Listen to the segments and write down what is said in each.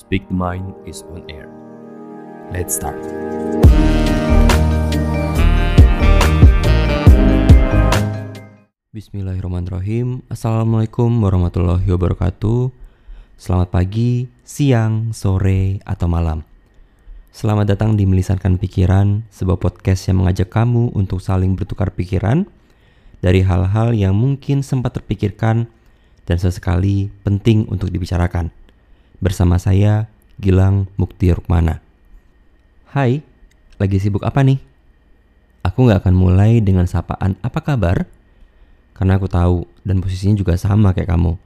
Speak the Mind is on air. Let's start. Bismillahirrahmanirrahim Assalamualaikum warahmatullahi wabarakatuh Selamat pagi, siang, sore, atau malam Selamat datang di Melisankan Pikiran Sebuah podcast yang mengajak kamu untuk saling bertukar pikiran Dari hal-hal yang mungkin sempat terpikirkan Dan sesekali penting untuk dibicarakan Bersama saya, Gilang Mukti Rukmana Hai, lagi sibuk apa nih? Aku gak akan mulai dengan sapaan apa kabar? Karena aku tahu dan posisinya juga sama kayak kamu.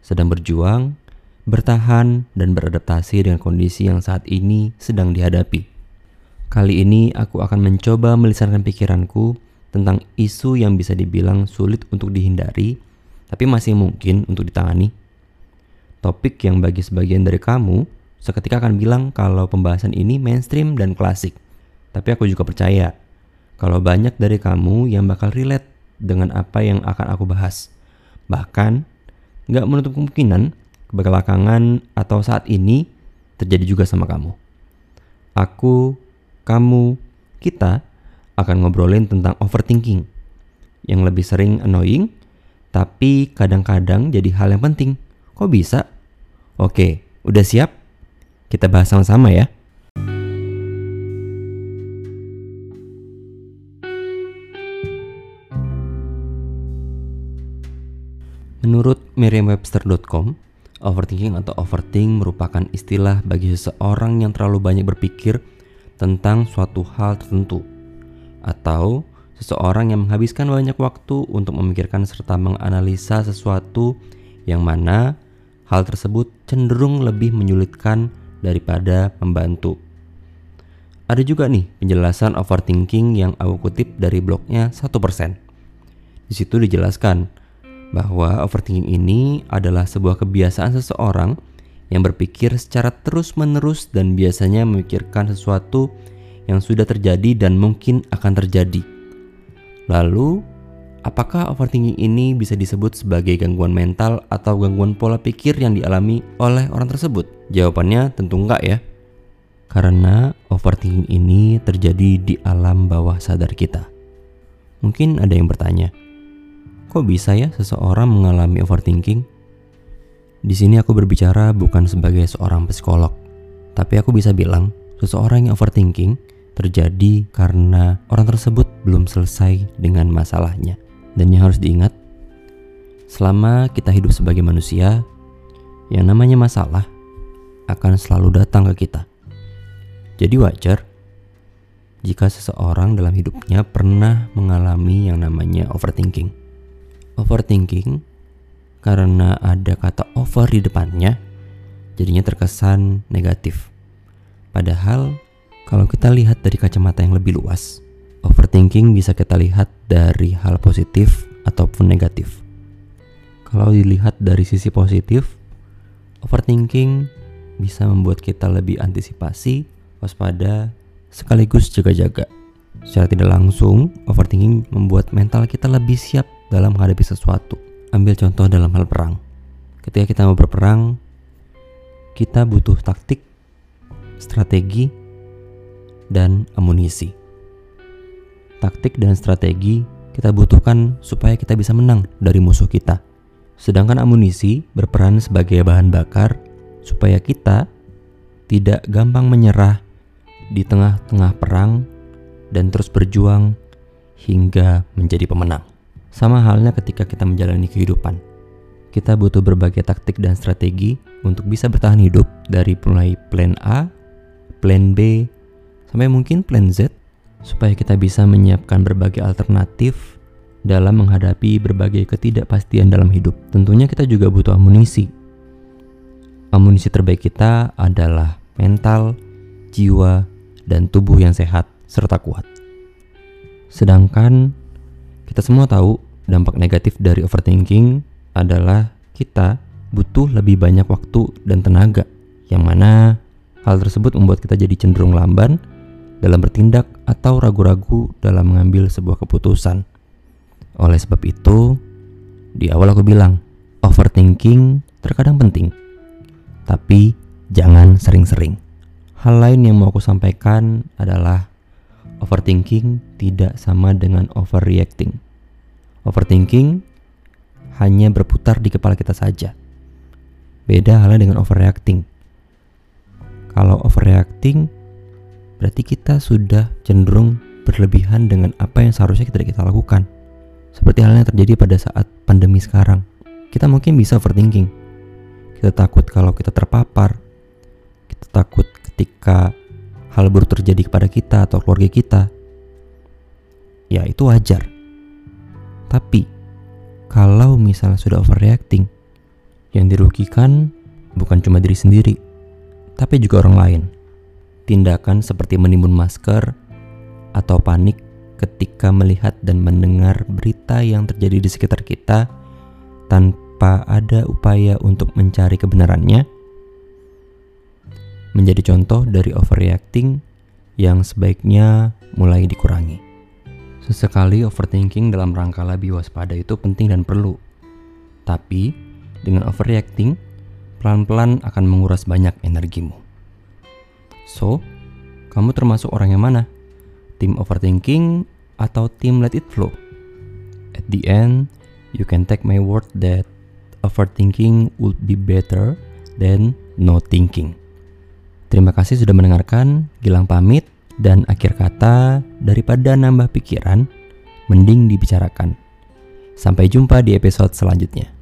Sedang berjuang, bertahan, dan beradaptasi dengan kondisi yang saat ini sedang dihadapi. Kali ini aku akan mencoba melisankan pikiranku tentang isu yang bisa dibilang sulit untuk dihindari, tapi masih mungkin untuk ditangani. Topik yang bagi sebagian dari kamu seketika akan bilang kalau pembahasan ini mainstream dan klasik. Tapi aku juga percaya kalau banyak dari kamu yang bakal relate dengan apa yang akan aku bahas. Bahkan, nggak menutup kemungkinan kebelakangan atau saat ini terjadi juga sama kamu. Aku, kamu, kita akan ngobrolin tentang overthinking yang lebih sering annoying, tapi kadang-kadang jadi hal yang penting. Kok bisa? Oke, udah siap? Kita bahas sama-sama ya. Menurut Merriam-Webster.com, overthinking atau overthink merupakan istilah bagi seseorang yang terlalu banyak berpikir tentang suatu hal tertentu atau seseorang yang menghabiskan banyak waktu untuk memikirkan serta menganalisa sesuatu yang mana hal tersebut cenderung lebih menyulitkan daripada membantu. Ada juga nih penjelasan overthinking yang aku kutip dari blognya 1%. Di situ dijelaskan bahwa overthinking ini adalah sebuah kebiasaan seseorang yang berpikir secara terus-menerus dan biasanya memikirkan sesuatu yang sudah terjadi dan mungkin akan terjadi. Lalu, apakah overthinking ini bisa disebut sebagai gangguan mental atau gangguan pola pikir yang dialami oleh orang tersebut? Jawabannya tentu enggak ya. Karena overthinking ini terjadi di alam bawah sadar kita. Mungkin ada yang bertanya, Kok bisa ya seseorang mengalami overthinking? Di sini aku berbicara bukan sebagai seorang psikolog, tapi aku bisa bilang seseorang yang overthinking terjadi karena orang tersebut belum selesai dengan masalahnya. Dan yang harus diingat, selama kita hidup sebagai manusia, yang namanya masalah akan selalu datang ke kita. Jadi wajar jika seseorang dalam hidupnya pernah mengalami yang namanya overthinking overthinking karena ada kata over di depannya jadinya terkesan negatif. Padahal kalau kita lihat dari kacamata yang lebih luas, overthinking bisa kita lihat dari hal positif ataupun negatif. Kalau dilihat dari sisi positif, overthinking bisa membuat kita lebih antisipasi, waspada, sekaligus jaga-jaga. Secara tidak langsung, overthinking membuat mental kita lebih siap dalam menghadapi sesuatu. Ambil contoh dalam hal perang. Ketika kita mau berperang, kita butuh taktik, strategi, dan amunisi. Taktik dan strategi kita butuhkan supaya kita bisa menang dari musuh kita. Sedangkan amunisi berperan sebagai bahan bakar supaya kita tidak gampang menyerah di tengah-tengah perang dan terus berjuang hingga menjadi pemenang. Sama halnya ketika kita menjalani kehidupan. Kita butuh berbagai taktik dan strategi untuk bisa bertahan hidup dari mulai plan A, plan B, sampai mungkin plan Z supaya kita bisa menyiapkan berbagai alternatif dalam menghadapi berbagai ketidakpastian dalam hidup. Tentunya kita juga butuh amunisi. Amunisi terbaik kita adalah mental, jiwa, dan tubuh yang sehat serta kuat. Sedangkan kita semua tahu dampak negatif dari overthinking adalah kita butuh lebih banyak waktu dan tenaga, yang mana hal tersebut membuat kita jadi cenderung lamban dalam bertindak atau ragu-ragu dalam mengambil sebuah keputusan. Oleh sebab itu, di awal aku bilang, overthinking terkadang penting, tapi jangan sering-sering. Hal lain yang mau aku sampaikan adalah overthinking tidak sama dengan overreacting. Overthinking hanya berputar di kepala kita saja. Beda halnya dengan overreacting. Kalau overreacting berarti kita sudah cenderung berlebihan dengan apa yang seharusnya kita kita lakukan. Seperti halnya terjadi pada saat pandemi sekarang. Kita mungkin bisa overthinking. Kita takut kalau kita terpapar. Kita takut ketika hal buruk terjadi kepada kita atau keluarga kita. Ya, itu wajar. Tapi kalau misalnya sudah overreacting, yang dirugikan bukan cuma diri sendiri, tapi juga orang lain. Tindakan seperti menimbun masker atau panik ketika melihat dan mendengar berita yang terjadi di sekitar kita tanpa ada upaya untuk mencari kebenarannya menjadi contoh dari overreacting yang sebaiknya mulai dikurangi. Sesekali overthinking dalam rangka lebih waspada itu penting dan perlu. Tapi, dengan overreacting, pelan-pelan akan menguras banyak energimu. So, kamu termasuk orang yang mana? Tim overthinking atau tim let it flow? At the end, you can take my word that overthinking would be better than no thinking. Terima kasih sudah mendengarkan. Gilang pamit. Dan akhir kata, daripada nambah pikiran, mending dibicarakan. Sampai jumpa di episode selanjutnya.